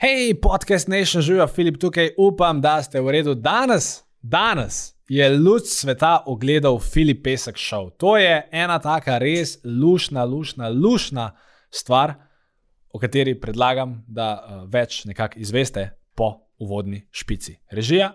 Hej, podcast Nation, živijo Filip tukaj, upam, da ste v redu. Danes, danes je luč sveta ogledal Filip Pesek Show. To je ena taka res lušna, lušna, lušna stvar, o kateri predlagam, da uh, več nekako izveste po uvodni špici. Režija,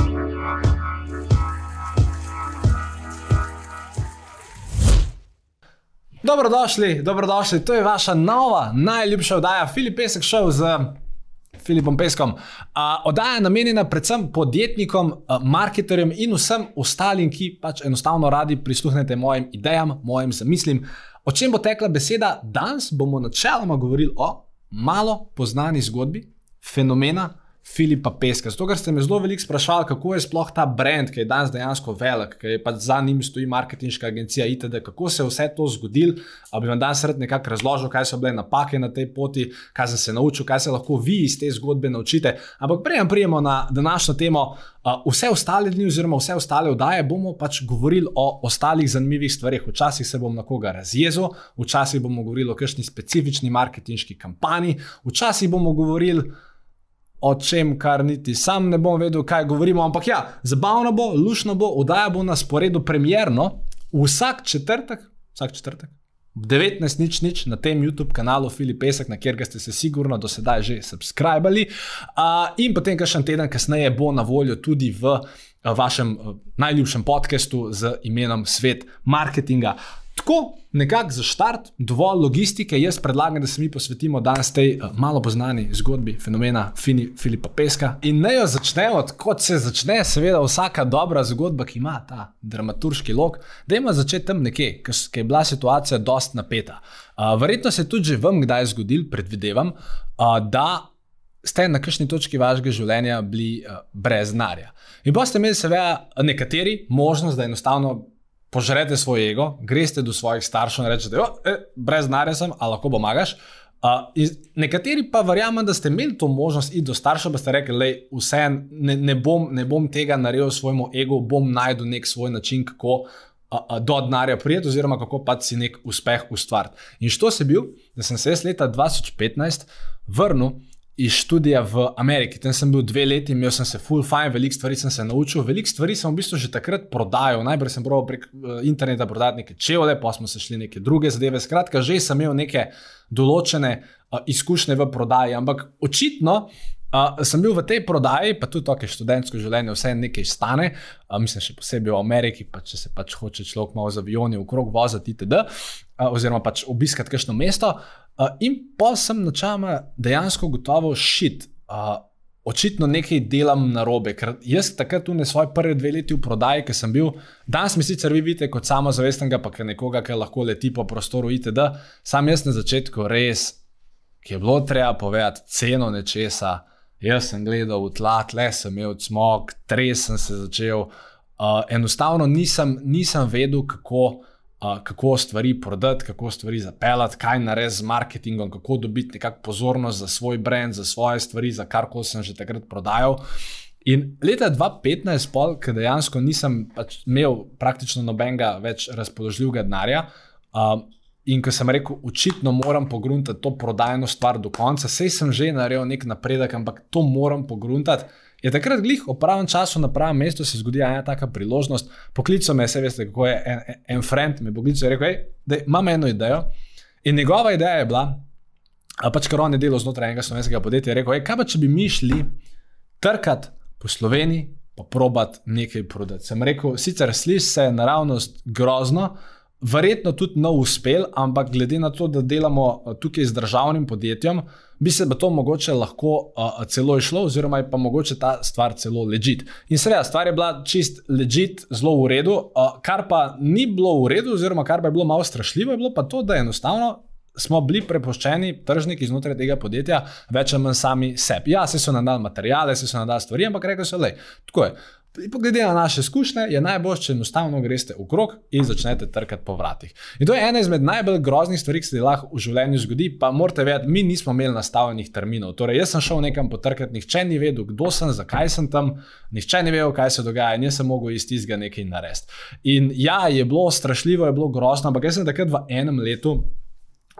Dobrodošli, dobrodošli. To je vaša nova, najljubša oddaja, Filip Pesek, šel z Filipom Peskom. Uh, oddaja je namenjena predvsem podjetnikom, uh, marketerjem in vsem ostalim, ki pač enostavno radi prisluhnete mojim idejam, mojim zamislim. O čem bo tekla beseda? Danes bomo načeloma govorili o malo poznani zgodbi, fenomena, Filipa Peska. Zato, ker ste me zelo veliko sprašvali, kako je sploh ta brand, ki je danes dejansko velik, ki je pač za njim stoji marketinška agencija ITD, kako se je vse to zgodilo. Ali bi vam danes rad nekako razložil, kaj so bile napake na tej poti, kaj sem se naučil, kaj se lahko vi iz te zgodbe naučite. Ampak prej prijemo na današnjo temo. Vse ostale dni, oziroma vse ostale oddaje, bomo pač govorili o ostalih zanimivih stvarih. Včasih se bom na koga razjezil, včasih bomo govorili o kakšni specifični marketinški kampanji, včasih bomo govorili o čem, kar niti sam ne bom vedel, kaj govorimo. Ampak ja, zabavno bo, lušno bo, oddaja bo na sporedu premjerno vsak četrtek, vsak četrtek. 19 nič nič na tem YouTube kanalu Filip Pesek, na kjer ste se sigurno do sedaj že subskrbali. Uh, in potem, kar še en teden kasneje, bo na voljo tudi v uh, vašem uh, najljubšem podkastu z imenom Svet marketinga. Tako, nekako za štart, dovolj logistike, jaz predlagam, da se mi posvetimo danes tej uh, malo poznani zgodbi fenomena Fini, Filipa Peska. In naj jo začnemo, kot se začne, seveda, vsaka dobra zgodba, ki ima ta dramaturški lok. Dajmo začeti tam nekje, ker je bila situacija dost napeta. Uh, verjetno se je tudi že vam kdaj zgodil, predvidevam, uh, da. Ste na kakšni točki vašega življenja bili uh, brez denarja. In pa ste imeli, seveda, nekateri možnost, da enostavno požrete svoj ego, greste do svojih staršev in rečete, e, brez denarja sem, ali lahko pomagaš. Uh, nekateri pa verjamem, da ste imeli to možnost iti do staršev, pa ste rekli, da vse ne, ne, bom, ne bom tega naredil svojemu egu, bom najdel nek svoj način, kako uh, do denarja prijeti, oziroma kako pa si nek uspeh ustvariti. In što se bil, da sem se leta 2015 vrnil iz študija v Ameriki. Tam sem bil dve leti, imel sem se full fine, veliko stvari sem se naučil, veliko stvari sem v bistvu že takrat prodajal. Najprej sem probal prek uh, interneta prodati neke čevlje, pa smo se šli neke druge zadeve. Skratka, že sem imel neke določene uh, izkušnje v prodaji, ampak očitno. Uh, sem bil v tej prodaji, pa tudi to, kar je študentsko življenje, vse nekaj stane, uh, mislim, še posebej v Ameriki, pa če se pač hoče človek malo z avioni v krog voziti, itd., uh, oziroma pač obiskati kakšno mesto. Uh, in pa sem načela dejansko gotovo šit. Uh, Očitno nekaj delam na robe, ker jaz takrat tu ne svoje prve dve leti v prodaji, ki sem bil, danes mi sicer vi vidite kot samozavestnega, pa ker nekoga, ki lahko leti po prostoru, itd. Sam jaz na začetku res, ki je bilo treba povedati ceno nečesa, Jaz sem gledal v tla, tle sem imel smog, tres sem se začel. Uh, enostavno nisem, nisem vedel, kako, uh, kako stvari prodati, kako stvari zapeljati, kaj narediti z marketingom, kako dobiti nekakšno pozornost za svoj brand, za svoje stvari, za kar koli sem že takrat prodajal. In leta 2015, pol, ker dejansko nisem pač imel praktično nobenega več razpoložljivega denarja. Uh, In ko sem rekel, očitno moram pogruntati to prodajno stvar do konca, sej sem že naredil nek napredek, ampak to moram pogruntati. Je takrat glih v pravem času, na pravem mestu se zgodi ena taka priložnost. Poklical me je, se veste, kako je en, en friend, me poklical in rekel, da imam eno idejo. In njegova ideja je bila, pač kar on je delal znotraj enega slovenskega podjetja, rekel, kaj pa če bi mi šli trkati po Sloveniji, pa probat nekaj prodati. Sem rekel, sicer sliši se naravnost grozno, verjetno tudi nov uspel, ampak glede na to, da delamo eh, tukaj z državnim podjetjem, bi se to mogoče lahko uh, celo išlo, oziroma je pa mogoče ta stvar celo ležit. In seveda, stvar je bila čist ležit, zelo v redu, uh, kar pa ni bilo v redu, oziroma kar pa je bilo malo strašljivo, je bilo pa to, da enostavno smo bili prepuščeni, tržniki znotraj tega podjetja, več ali manj sami sebi. Ja, se so nam dali materiale, se so nam dali stvari, ampak rekli so, da je tako. Glede na naše izkušnje, je najbolj, če enostavno greste v krog in začnete trkati po vratih. In to je ena izmed najbolj groznih stvari, ki se lahko v življenju zgodi. Pa morate vedeti, mi nismo imeli nastavljenih terminov. Torej, jaz sem šel nekam potrkati, nihče ni vedel, kdo sem, zakaj sem tam, nihče ni vedel, kaj se dogaja, in jaz sem mogel iz tistega nekaj narediti. In ja, je bilo strašljivo, je bilo grozno, ampak jaz sem takrat v enem letu.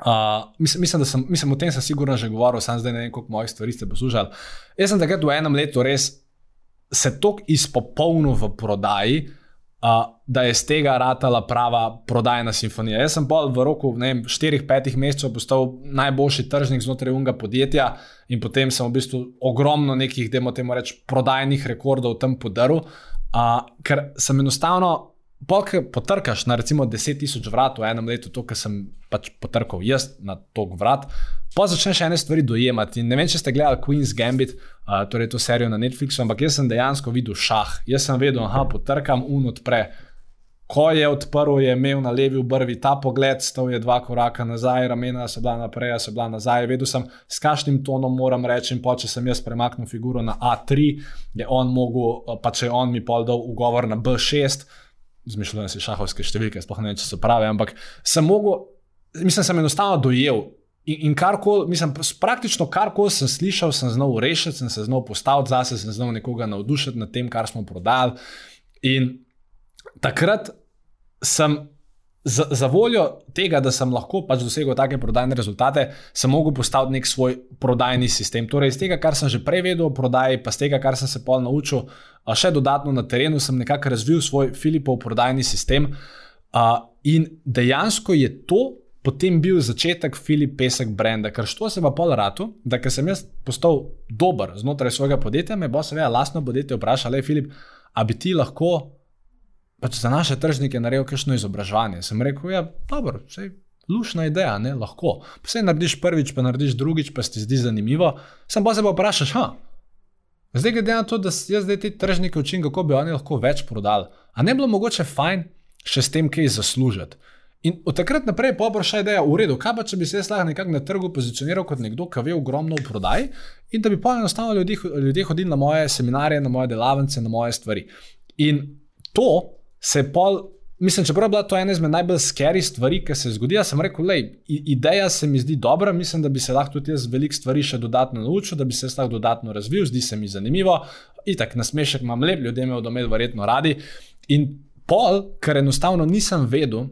Uh, mislim, mislim, da sem, mislim, o tem sem sigurno že govoril, sam zdaj ne vem, koliko mojih stvari ste poslušali. Jaz sem takrat v enem letu res se tako izpopolnil v prodaji, uh, da je z tega ratala prava prodajna simfonija. Jaz sem pa v roku 4-5 mesecev postal najboljši tržnik znotraj unga podjetja in potem sem v bistvu ogromno nekih, da imamo reči, prodajnih rekordov tam podaril, uh, ker sem enostavno. Polk potrkaš na recimo 10.000 vrat v enem letu, to, kar sem pač potrkal jaz na tok vrat, pa začneš ene stvari dojemati. Ne vem, če ste gledali Queen's Gambit, torej to serijo na Netflixu, ampak jaz sem dejansko videl šah. Jaz sem vedel, da potrkam un odpre. Ko je odprl, je imel na levi obrvi ta pogled, stal je dva koraka nazaj, ramena so bila naprej, so bila nazaj. Vedel sem, s kakšnim tonom moram reči. Pa če sem jaz premaknil figuro na A3, je on mogel, pa če je on mi pol dal ugovor na B6 zmišljujem si šahovske številke, sploh ne vem, če so prave, ampak sem mogel, mislim, sem enostavno dojel. In, in karkoli, mislim, praktično karkoli sem slišal, sem znal rešiti, sem se znal postaviti zase, sem znal nekoga navdušiti nad tem, kar smo prodali. In takrat sem za, za voljo tega, da sem lahko pač dosegel take prodajne rezultate, sem mogel postaviti nek svoj prodajni sistem. Torej, iz tega, kar sem že prej vedel o prodaji, pa iz tega, kar sem se pol naučil, še dodatno na terenu, sem nekako razvil svoj Filipov prodajni sistem. In dejansko je to. Potem bil začetek Filip Pesek brenda, ker što se pa pol ratu, da ker sem jaz postal dober znotraj svojega podjetja, me bo seveda lastno podjetje vprašalo, Filip, a bi ti lahko pač za naše tržnike naredil kakšno izobraževanje. Sem rekel, ja, dobro, vse je lušna ideja, ne, lahko. Vse narediš prvič, pa narediš drugič, pa se ti zdi zanimivo. Sem pa se pa vprašal, ha. Zdaj, glede na to, da jaz zdaj te tržnike učim, kako bi oni lahko več prodali, a ne bilo mogoče fajn še s tem, kaj zaslužiti. In od takrat naprej je še ideja, v redu, kaj pa če bi se jaz lahko nekako na trgu pozicioniral kot nekdo, ki ve ogromno v prodaji in da bi pa enostavno ljudje, ljudje hodili na moje seminarje, na moje delavnice, na moje stvari. In to se pol, mislim, čeprav je bila to ena izmed najbolj skeri stvari, ki se zgodijo, sem rekel, da ideja se mi zdi dobra, mislim, da bi se lahko tudi jaz veliko stvari še dodatno naučil, da bi se lahko dodatno razvil, zdi se mi zanimivo. In tako na smešek imam lep, ljudje me bodo imeli verjetno radi. In pol, ker enostavno nisem vedel,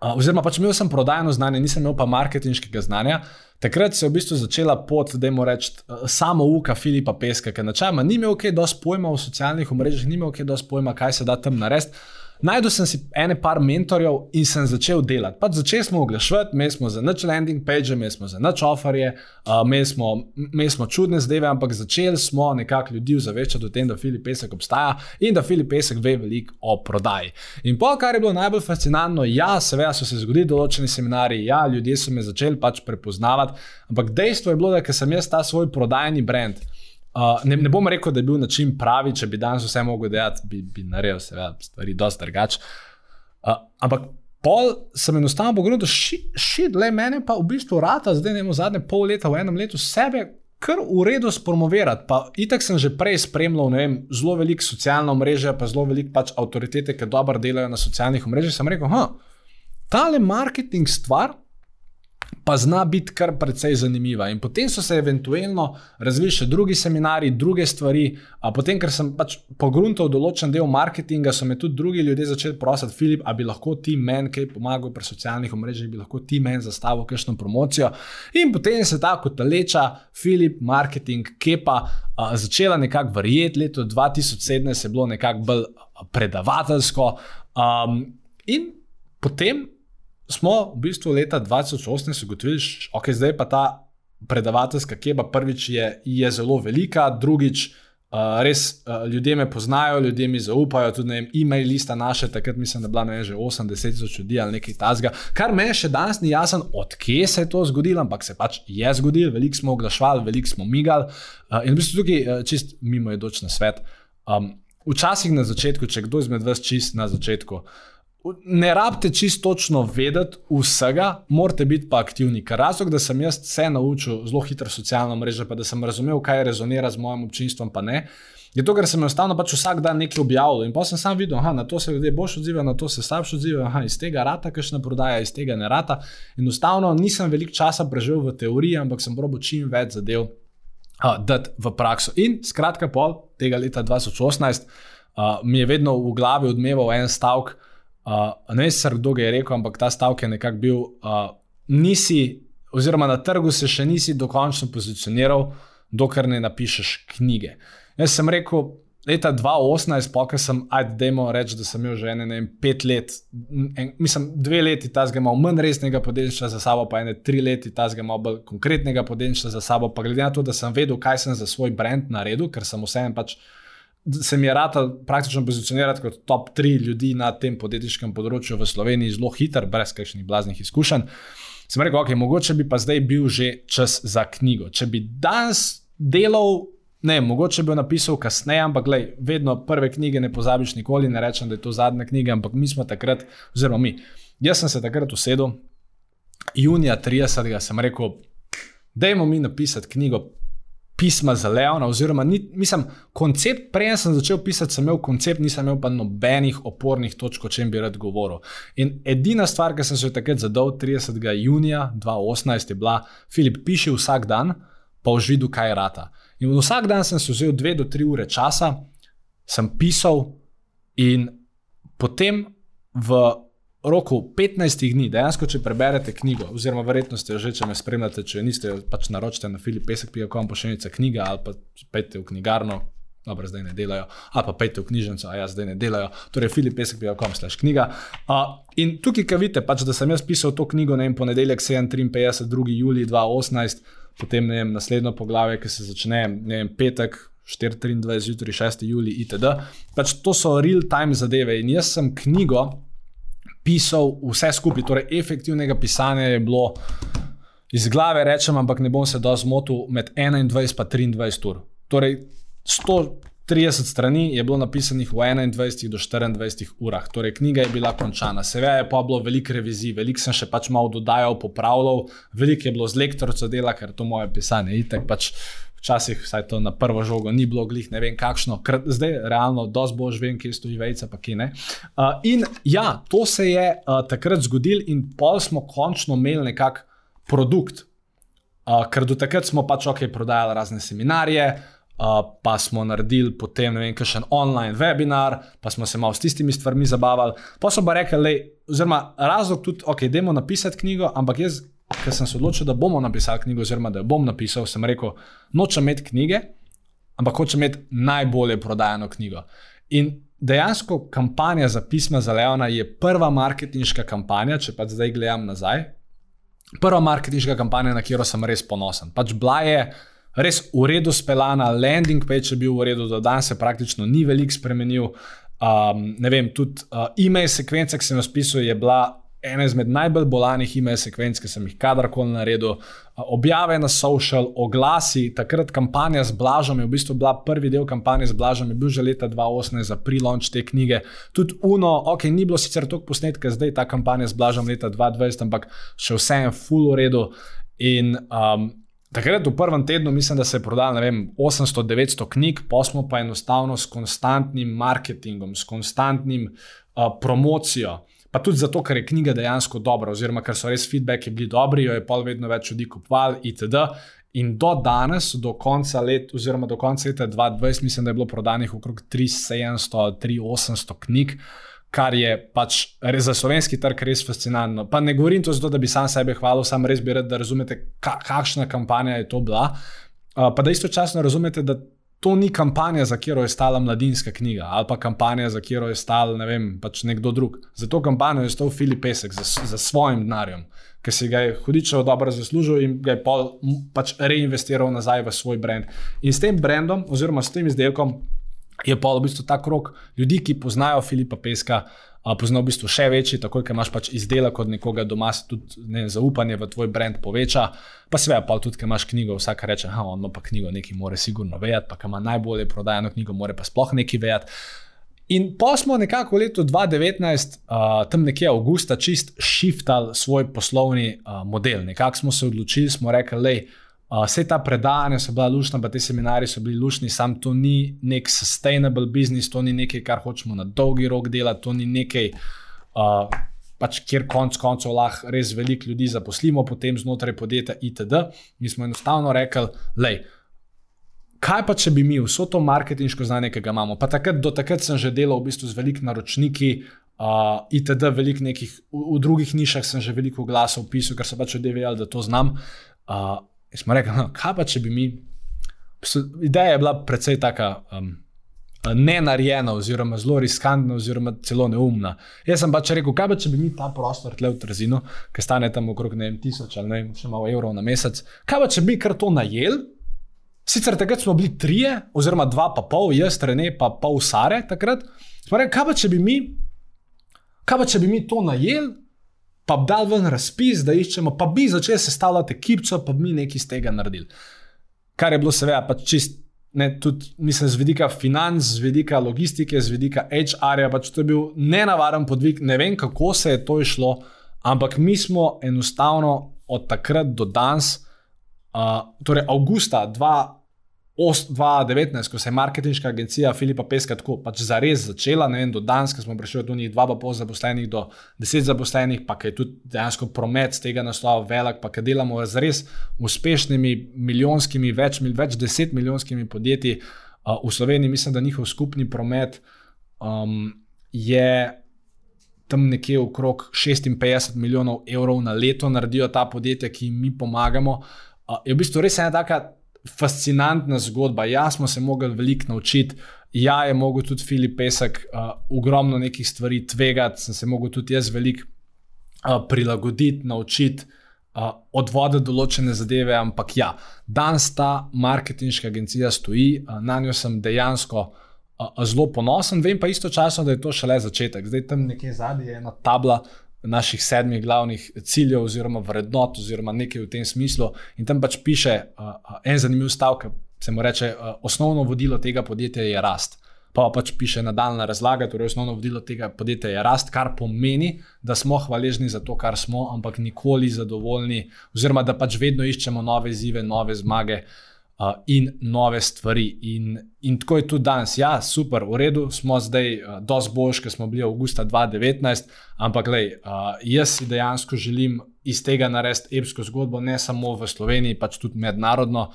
oziroma pač imel sem prodajno znanje, nisem imel pa marketinškega znanja. Takrat se je v bistvu začela pot, da jim rečem, samo uka Filipa Peska, ki načeloma ni imel kaj dosti pojma o socialnih omrežjih, ni imel kaj dosti pojma, kaj se da tam narediti. Najdel sem si ene par mentorjev in sem začel delati. Pač začeli smo oglaševati, imeli smo za nič landing page, imeli smo za nič offerje, uh, imeli, smo, imeli smo čudne zdajve, ampak začeli smo nekako ljudi zavečati o tem, da Filip Pesek obstaja in da Filip Pesek ve veliko o prodaji. In pa, kar je bilo najbolj fascinantno, ja, seveda so se zgodili določeni seminari, ja, ljudje so me začeli pač prepoznavati, ampak dejstvo je bilo, da sem jaz ta svoj prodajni brand. Uh, ne, ne bom rekel, da je bil način pravi, če bi danes vse mogel delati, bi, bi naredil seveda, stvari dosti drugače. Uh, ampak pol sem enostavno pogledal, da šit, le mene pa v bistvu rata, zdaj ne vem, zadnje pol leta, v enem letu sebe. Kar v redu spromovirati. Pa itak sem že prej spremljal vem, zelo veliko socialno mreže, pa zelo veliko pač avtoritete, ki dobro delajo na socialnih mrežah. Sem rekel, da ta le marketing stvar pa zna biti kar precej zanimiva. In potem so se eventualno razvili še drugi seminari, druge stvari. A potem, ker sem pač pogruntal določen del marketinga, so me tudi drugi ljudje začeli prositi, Filip, ali bi lahko ti meni kaj pomagal pri socialnih omrežjih, bi lahko ti meni zastavil kakšno promocijo. In potem se ta kot leča, Filip, marketing, kepa, a, začela nekako verjeti. Leto 2017 je bilo nekako bolj predavateljsko. Um, in potem smo v bistvu leta 2018 ugotovili, da okay, zdaj pa ta predavateljska keba prvič je, je zelo velika, drugič. Uh, res uh, ljudje me poznajo, ljudje mi zaupajo, tudi e-mail lista naše, takrat mislim, da je bila ne, že 80 tisoč ljudi ali nekaj tasga. Kar me še danes ni jasno, odkje se je to zgodilo, ampak se pač je zgodilo, veliko smo oglašvali, veliko smo migali. Uh, in v bistvu tukaj uh, čist mimo je doč na svet. Um, včasih na začetku, če kdo izmed vas čist na začetku, ne rabite čisto točno vedeti vsega, morate biti pa aktivni. Ker razlog, da sem jaz se naučil zelo hitro socialno mrežo, pa da sem razumel, kaj rezonira z mojim občinstvom, pa ne. Je to, ker sem enostavno pač vsak dan nekaj objavljal in pa sem sam videl, da na to se ljudje boš odzival, na to se slabše odzival, iz tega rata, kakšna prodaja, iz tega ne rata. Enostavno nisem veliko časa preživel v teoriji, ampak sem probo čim več zadev uh, dati v prakso. In skratka, pol tega leta 2018 uh, mi je vedno v glavi odmeval en stavek. Uh, ne vem, kdo je rekel, ampak ta stavek je nekako bil, uh, nisi, oziroma na trgu se še nisi dokončno pozicioniral, dokler ne napišeš knjige. Jaz sem rekel, leta 2018, pa sem, ajde, dajmo reči, da sem imel že ene, ne vem, pet let, en, mislim, dve leti ta zgolj imel manj resnega podjetništva za sabo, pa ene tri leti ta zgolj imel bolj konkretnega podjetništva za sabo, pa glede na to, da sem vedel, kaj sem za svoj brand naredil, ker sem vseeno pač se mi je rata praktično pozicionirati kot top 3 ljudi na tem podjetniškem področju v Sloveniji, zelo hiter, brez kakšnih blaznih izkušenj. Sem rekel, ok, mogoče bi pa zdaj bil že čas za knjigo. Če bi danes delal, ne, mogoče bi jo napisal kasneje, ampak gledaj, vedno prve knjige ne pozabiš nikoli, ne rečem, da je to zadnja knjiga, ampak mi smo takrat, oziroma mi. Jaz sem se takrat usedel, junija 30. sem rekel, dajmo mi napisati knjigo pisma za Leona, oziroma ni, mislim, koncept, prej sem začel pisati, sem imel koncept, nisem imel pa nobenih opornih točk, o čem bi rad govoril. In edina stvar, ki sem se jo takrat zadal, 30. junija 2018, je bila, Filip, piši vsak dan, pa už videl, kaj rata. In vsak dan sem se vzel dve do tri ure časa, sem pisal, in potem v roku 15 dni, dejansko, če preberete knjigo, oziroma verjetno ste jo že, če me spremljate, če niste pač naročite na filipesek.com, pošiljnica knjiga ali pa pejte v knjigarno. Dobro, zdaj ne delajo, ali pa pejte v knjižnico, a jaz zdaj ne delajo. Torej, filipesek.com slash knjiga. Uh, in tukaj, ki vidite, pač, da sem jaz pisal to knjigo, ne vem, ponedeljek 57, 2. juli 2018, potem ne vem, naslednjo poglavje, ki se začne, ne vem, petek, 4.23, jutri 6. juli, itd. Pač to so real-time zadeve in jaz sem knjigo pisal vse skupaj, torej efektivnega pisanja je bilo iz glave, rečem, ampak ne bom se do zmotil med 21 in 23 ur. Torej, 130 strani je bilo napisanih v 21 do 24 urah, torej knjiga je bila končana. Seveda je pa bilo veliko revizij, veliko sem še pač malo dodajal, popravljal, veliko je bilo z lektorca dela, ker to moje pisanje je itek pač včasih, vsaj to na prvo žogo, ni bilo glih, ne vem kakšno, Kr zdaj realno, dosti bož vem, kje stoji vejca, pa ki ne. Uh, in ja, to se je uh, takrat zgodil, in pol smo končno imeli nekak produkt. Uh, ker do takrat smo pač ok, prodajali razne seminarije, uh, pa smo naredili potem ne vem, še en online webinar, pa smo se malo s tistimi stvarmi zabavali. Pa so pa rekli, oziroma razlog tudi, ok, idemo napisati knjigo, ampak jaz ker sem se odločil, da bomo napisali knjigo, oziroma da jo bom napisal, sem rekel, nočem imeti knjige, ampak hočem imeti najbolje prodajeno knjigo. In dejansko kampanja za pisma za Leona je prva marketinška kampanja, če pa zdaj gledam nazaj. Prva marketinška kampanja, na katero sem res ponosen. Pač bila je res v redu speljana, landing page je bil v redu, do danes se praktično ni veliko spremenil. Um, ne vem, tudi uh, e-mail sekvenca, ki sem jo spisal, je bila ena izmed najbolj bolanih ime sekvenc, ki sem jih kadarkoli naredil. Objave na social, oglasi, takrat kampanja z Blažom je v bistvu bila prvi del kampanje z Blažom, je bil že leta 2018 za prilaunch te knjige. Tudi Uno, ok, ni bilo sicer toliko posnetka, zdaj ta kampanja z Blažom leta 2020, ampak še vse je full v redu. In um, takrat v prvem tednu mislim, da se je prodalo 800-900 knjig, pa smo pa enostavno s konstantnim marketingom, s konstantnim uh, promocijo. Pa tudi zato, ker je knjiga dejansko dobra, oziroma ker so res feedbacki bili dobri, jo je pol vedno več ljudi kupovali, itd. In do danes, do konca leta, oziroma do konca leta 2020, mislim, da je bilo prodanih okrog 3700-3800 knjig, kar je pač res za slovenski trg res fascinantno. Pa ne govorim to zato, da bi sam sebe hvalil, sam res bi rad, da razumete, kakšna kampanja je to bila. Uh, pa da istočasno razumete, da to ni kampanja, za katero je stala mladinska knjiga, ali pa kampanja, za katero je stal ne vem, pač nekdo drug. Za to kampanjo je stal Filip Pesek, za, za svojim denarjem, ki si ga je hudičevo dobro zaslužil in ga je pol, pač reinvestiral nazaj v svoj brand. In s tem brandom, oziroma s tem izdelkom, je pa v bistvu ta krok ljudi, ki poznajo Filipa Peska poznal v bistvu še večji, tako da imaš pač izdelek od nekoga doma, tudi ne, zaupanje v tvoj brand poveča. Pa seveda, pa tudi, ker imaš knjigo, vsak reče, da ima pa knjigo, nekaj mora sigurno vedeti, pa ima najbolje prodajeno knjigo, mora pa sploh nekaj vedeti. In pa smo nekako v letu 2019, uh, tam nekje avgusta, čist shiftali svoj poslovni uh, model. Nekako smo se odločili, smo rekli, da uh, vse ta predavanja so bila lušna, pa te seminarji so bili lušni, sam to ni nek sustainable business, to ni nekaj, kar hočemo na dolgi rok delati, to ni nekaj. Uh, Pač, kjer konec koncev lahko res veliko ljudi zaposlimo, potem znotraj podjetja, itd. Mi smo enostavno rekli, da kaj pa če bi mi vso to marketinško znanje, ki ga imamo, pa takrat, do takrat sem že delal v bistvu z velikimi naročniki, uh, itd., velik nekih, v, v drugih nišah sem že veliko glasov pisal, ker so pač vedeli, da to znam. Uh, in smo rekli, no, kaj pa če bi mi. Ideja je bila precej taka. Um, Ne narejena, oziroma zelo riskantna, oziroma celo neumna. Jaz sem pač rekel, kaj pa če bi mi ta prostor tle v Trzinu, ki stane tam okrog ne vem, tisoč ali ne vem, še malo evrov na mesec, kaj pa če bi kar to najel Sicer takrat smo bili trije, oziroma dva, pa pol, jaz, Rene, pa pol Sare takrat. Rekli, kaj pa če bi mi, kaj pa če bi mi to najeli, pa bi dal ven razpis, da iščemo, pa bi začeli sestavljati ekipco, pa bi mi nekaj iz tega naredili. Kar je bilo, seveda, pač čist, ne, tudi, mislim, z vidika financ, z vidika logistike, z vidika HR-ja, pač to je bil nenavaren podvig. Ne vem, kako se je to išlo, ampak mi smo enostavno od takrat do danes, uh, torej avgusta 2000. 2019, ko se je marketinška agencija Filipa Peska tako pač zares začela, ne vem, do danes, ko smo prišli od njih dva pa pol zaposlenih do deset zaposlenih, pa je tudi dejansko promet z tega naslova velik, pa kaj delamo z res uspešnimi milijonskimi, več, več deset milijonskimi podjetji uh, v Sloveniji, mislim, da njihov skupni promet um, je. Tam nekje okrog 56 milijonov evrov na leto naredijo ta podjetja, ki jim mi pomagamo. Uh, je v bistvu res ena taka fascinantna zgodba. Ja, smo se mogli veliko naučiti. Ja, je mogel tudi Filip Pesek uh, ogromno nekih stvari tvegati, sem se mogel tudi jaz veliko uh, prilagoditi, naučiti, uh, odvoditi določene zadeve. Ampak ja, danes ta marketinška agencija stoji, uh, na njo sem dejansko uh, zelo ponosen. Vem pa istočasno, da je to šele začetek. Zdaj tam nekje zadnji je ena tabla, naših sedmih glavnih ciljev, oziroma vrednot, oziroma nekaj v tem smislu. In tam pač piše uh, en zanimiv stavek, se mu reče, uh, osnovno vodilo tega podjetja je rast. Pa pač piše nadaljna razlaga, torej osnovno vodilo tega podjetja je rast, kar pomeni, da smo hvaležni za to, kar smo, ampak nikoli zadovoljni, oziroma da pač vedno iščemo nove izzive, nove zmage. Uh, uh, in nove stvari. In, in tako je tudi danes. Ja, super, v redu, smo zdaj uh, dosti boljši, kot smo bili avgusta 2019, ampak lej, uh, jaz si dejansko želim iz tega narediti epsko zgodbo, ne samo v Sloveniji, pač tudi mednarodno.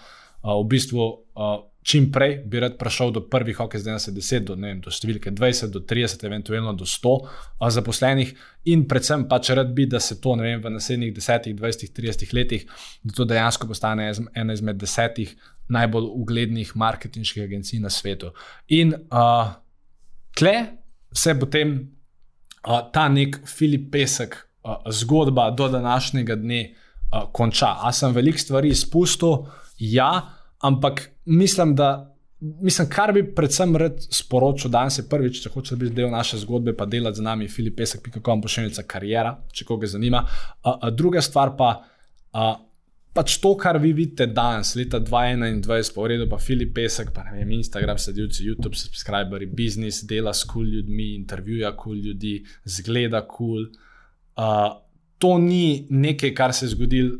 Uh, v bistvu, uh, čim prej bi rad prišel do prvih, ok, zdaj se 10, do, vem, do številke 20, do 30, eventualno do 100 uh, zaposlenih, in predvsem pač rad bi, da se to vem, v naslednjih 10, 20, 30 letih, da to dejansko postane ena izmed desetih najbolj uglednih marketinških agencij na svetu. In uh, tle se potem uh, ta nek Filip Pesek uh, zgodba do današnjega dne uh, konča. A sem veliko stvari izpustil? Ja, ampak mislim, da. Mislim, kar bi predvsem rad sporočil danes, je prvič, če hočeš biti del naše zgodbe, pa delati z nami, filipesek.com, pošiljka karijera, če koga zanima. A druga stvar pa, a, pač to, kar vi vidite danes, leta 2021, pa v redu, pa Filip Pesek, pa ne vem, Instagram, sledilci, YouTube, subscriberi, biznis, dela s kul cool ljudmi, intervjuja kul cool ljudi, zgleda kul. Cool. Uh, to ni nekaj, kar se je zgodilo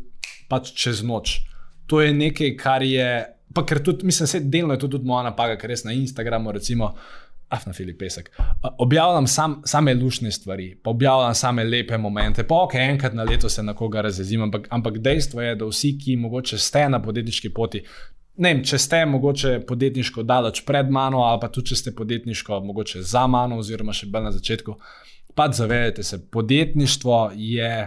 pač čez noč. To je nekaj, kar je, pa ker tudi, mislim, je delno je to tudi moja napaka, ker res na Instagramu, recimo, uh, ah, na Filip Pesek. Objavljam sam, same lušne stvari, pa objavljam same lepe momente. Pa ok, enkrat na leto se na koga razjezim, ampak, ampak dejstvo je, da vsi, ki mogoče ste na podjetniški poti. Ne če ste mogoče podjetniško daleč pred mano, ali pa tudi če ste podjetniško mogoče za mano, oziroma še bolj na začetku, pa zavedajte se, podjetništvo je.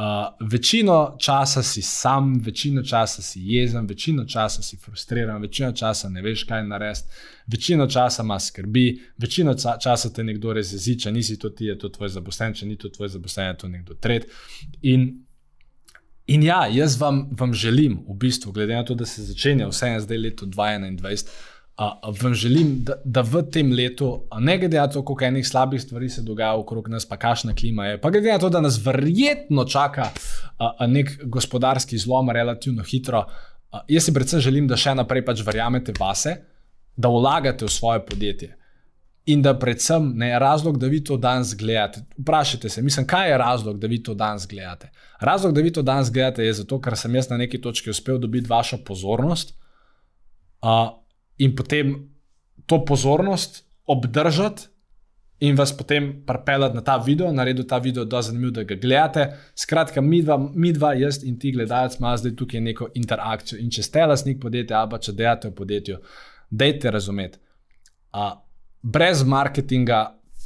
Uh, večino časa si sam, večino časa si jezen, večino časa si frustriran, večino časa ne veš, kaj narediti, večino časa imaš skrbi, večino časa te nekdo res jezi, če nisi to ti, je to tvoj zaposlen, če ni to tvoj zaposlen, je to nekdo tret. In, in ja, jaz vam, vam želim, v bistvu, glede na to, da se začenja vse en zdaj leto 2021 vam želim, da, da v tem letu, ne glede na to, koliko enih slabih stvari se dogaja okrog nas, pa kakšna klima je, pa glede na to, da nas verjetno čaka a, a nek gospodarski zlom relativno hitro, a, jaz si predvsem želim, da še naprej pač verjamete vase, da vlagate v svoje podjetje. In da predvsem ne je razlog, da vi to danes gledate. Vprašajte se, mislim, kaj je razlog, da vi to danes gledate. Razlog, da vi to danes gledate, je zato, ker sem jaz na neki točki uspel dobiti vašo pozornost uh, in potem to pozornost obdržati in vas potem pripeljati na ta video, narediti ta video, da je zanimivo, da ga gledate. Skratka, mi dva, mi dva jaz in ti gledalec, ima zdaj tukaj neko interakcijo. In če ste lasnik podjetja, ali pa če delate v podjetju, dejte razumeti. Uh, brez marketinga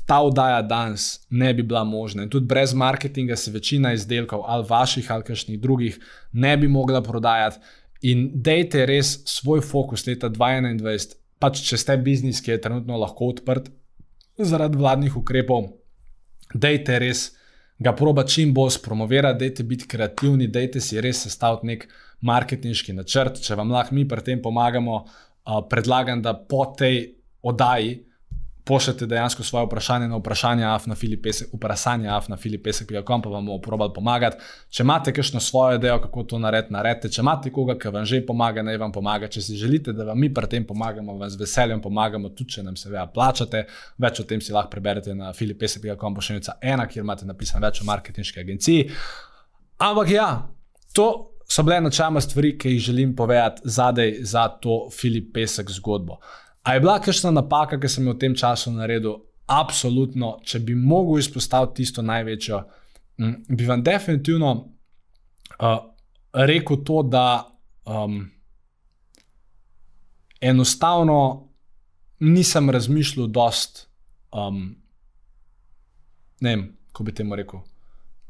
ta oddaja danes ne bi bila možna. In tudi brez marketinga se večina izdelkov, ali vaših, ali kakšnih drugih, ne bi mogla prodajati. In dejte res svoj fokus leta 2021, pač če ste biznis, ki je trenutno lahko odprt, zaradi vladnih ukrepov, dejte res ga proba čim bolj spromovirati, dejte biti kreativni, dejte si res sestaviti nek marketinški načrt. Če vam lahko mi pri tem pomagamo, uh, predlagam, da po tej oddaji pošljete dejansko svoje vprašanje na vprašanje afnafilipesek, vprašanje afnafilipesek.com, pa vam bomo probali pomagati. Če imate kakšno svojo idejo, kako to narediti, naredite. Če imate koga, ki vam že pomaga, naj vam pomaga. Če si želite, da vam mi pri tem pomagamo, vam z veseljem pomagamo, tudi če nam seveda plačate. Več o tem si lahko preberete na filipesek.com, pošiljka ena, kjer imate napisano več o marketinški agenciji. Ampak ja, to. So bile načeloma stvari, ki jih želim povedati zadaj za to Filip Pesek zgodbo. A je bila kakšna napaka, ki sem jo v tem času naredil? Absolutno, če bi mogel izpostaviti tisto največjo, bi vam definitivno uh, rekel to, da um, enostavno nisem razmišljal dost, um, ne vem, kako bi temu rekel.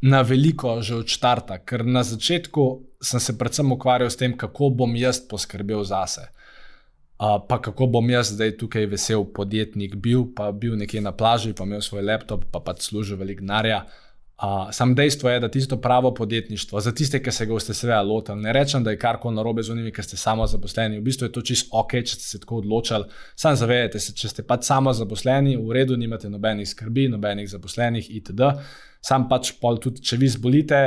Na veliko že od začetka, ker na začetku sem se predvsem ukvarjal s tem, kako bom jaz poskrbel zase pa kako bom jaz zdaj tukaj vesel podjetnik bil, pa bil nekje na plaži, pa imel svoj laptop, pa pa služil velik denarja. Uh, sam dejstvo je, da tisto pravo podjetništvo, za tiste, ki se ga boste seveda lotili, ne rečem, da je karkoli narobe z unimi, ker ste samo zaposleni. V bistvu je to čisto ok, če ste se tako odločili. Sam zavedate se, če ste pač samo zaposleni, v redu, nimate nobenih skrbi, nobenih zaposlenih itd. Sam pač pol tudi, če vi zbolite,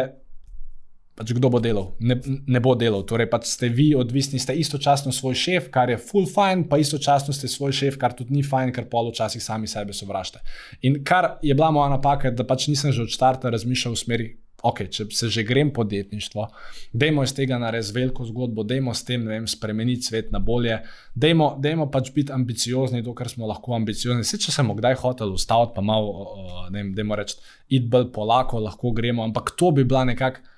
pač kdo bo delal, ne, ne bo delal. Torej, pač ste vi odvisni, ste istočasno svoj šef, kar je full fine, pa istočasno ste svoj šef, kar tudi ni fine, ker poločasih sami sebe sovražite. In kar je bila moja napaka, da pač nisem že od začetka razmišljal v smeri. Ok, če se že grem podjetništvo, dajmo iz tega narediti veliko zgodbo, dajmo s tem vem, spremeniti svet na bolje, dajmo, dajmo pač biti ambiciozni, dokler smo lahko ambiciozni. Se, če sem kdaj hotel ustaviti, pa malo, ne vem, dajmo reči, id bolj polako, lahko gremo, ampak to bi bila nekakšna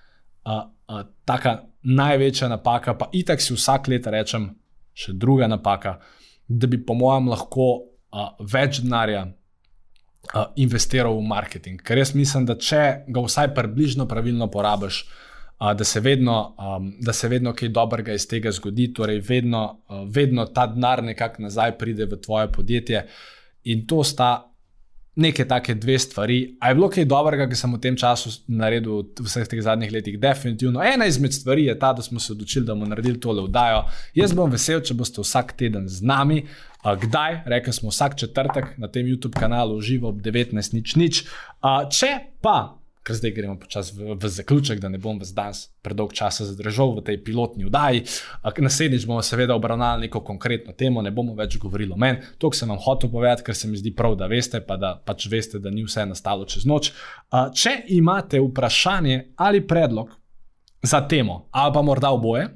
uh, taka največja napaka, pa itak si vsak let rečem, še druga napaka, da bi po mojem lahko uh, več denarja uh, investiral v marketing. Ker jaz mislim, da če ga vsaj približno pravilno porabiš, uh, da, se vedno, um, da se vedno kaj dobrega iz tega zgodi, torej vedno, uh, vedno ta denar nekako nazaj pride v tvoje podjetje. In to sta neke take dve stvari. A je bilo kaj dobrega, ki sem v tem času naredil v vseh teh zadnjih letih? Definitivno. Ena izmed stvari je ta, da smo se odločili, da bomo naredili tole vdajo. Jaz bom vesel, če boste vsak teden z nami. Kdaj? Rekli smo vsak četrtek na tem YouTube kanalu, živo ob 19.00. Če pa ker zdaj gremo počasi v, v zaključek, da ne bom vas danes predolg časa zadržal v tej pilotni vdaji. Naslednjič bomo seveda obravnavali neko konkretno temo, ne bomo več govorili o meni. To sem vam hotel povedati, ker se mi zdi prav, da veste, pa da pač veste, da ni vse nastalo čez noč. Če imate vprašanje ali predlog za temo, ali pa morda oboje,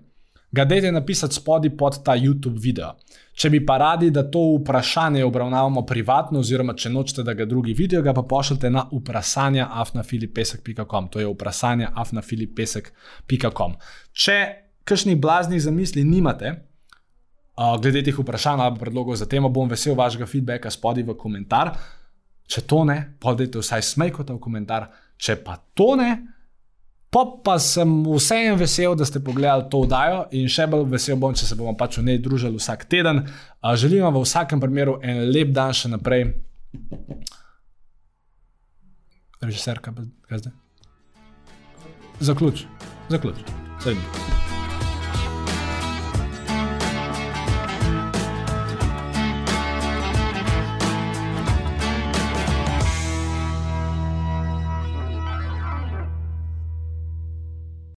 ga dajte napisati spodaj pod ta YouTube video. Če bi pa radi, da to vprašanje obravnavamo privatno, oziroma če nočete, da ga drugi vidijo, ga pa pošljite na vprašanje afnafilipesek.com. To je vprašanje afnafilipesek.com. Če kakšnih blaznih zamisli nimate, uh, glede teh vprašanj ali predlogov za temo, bom vesel vašega feedbacka spodaj v komentar. Če to ne, podajte vsaj smejkota v komentar. Če pa to ne, Pop pa sem vseeno vesel, da ste pogledali to oddajo in še bolj vesel bom, če se bomo pač v njej družili vsak teden. Želim vam v vsakem primeru en lep dan še naprej. Režiser, kaj zdaj? Zaključ, zaključ. Zaključ.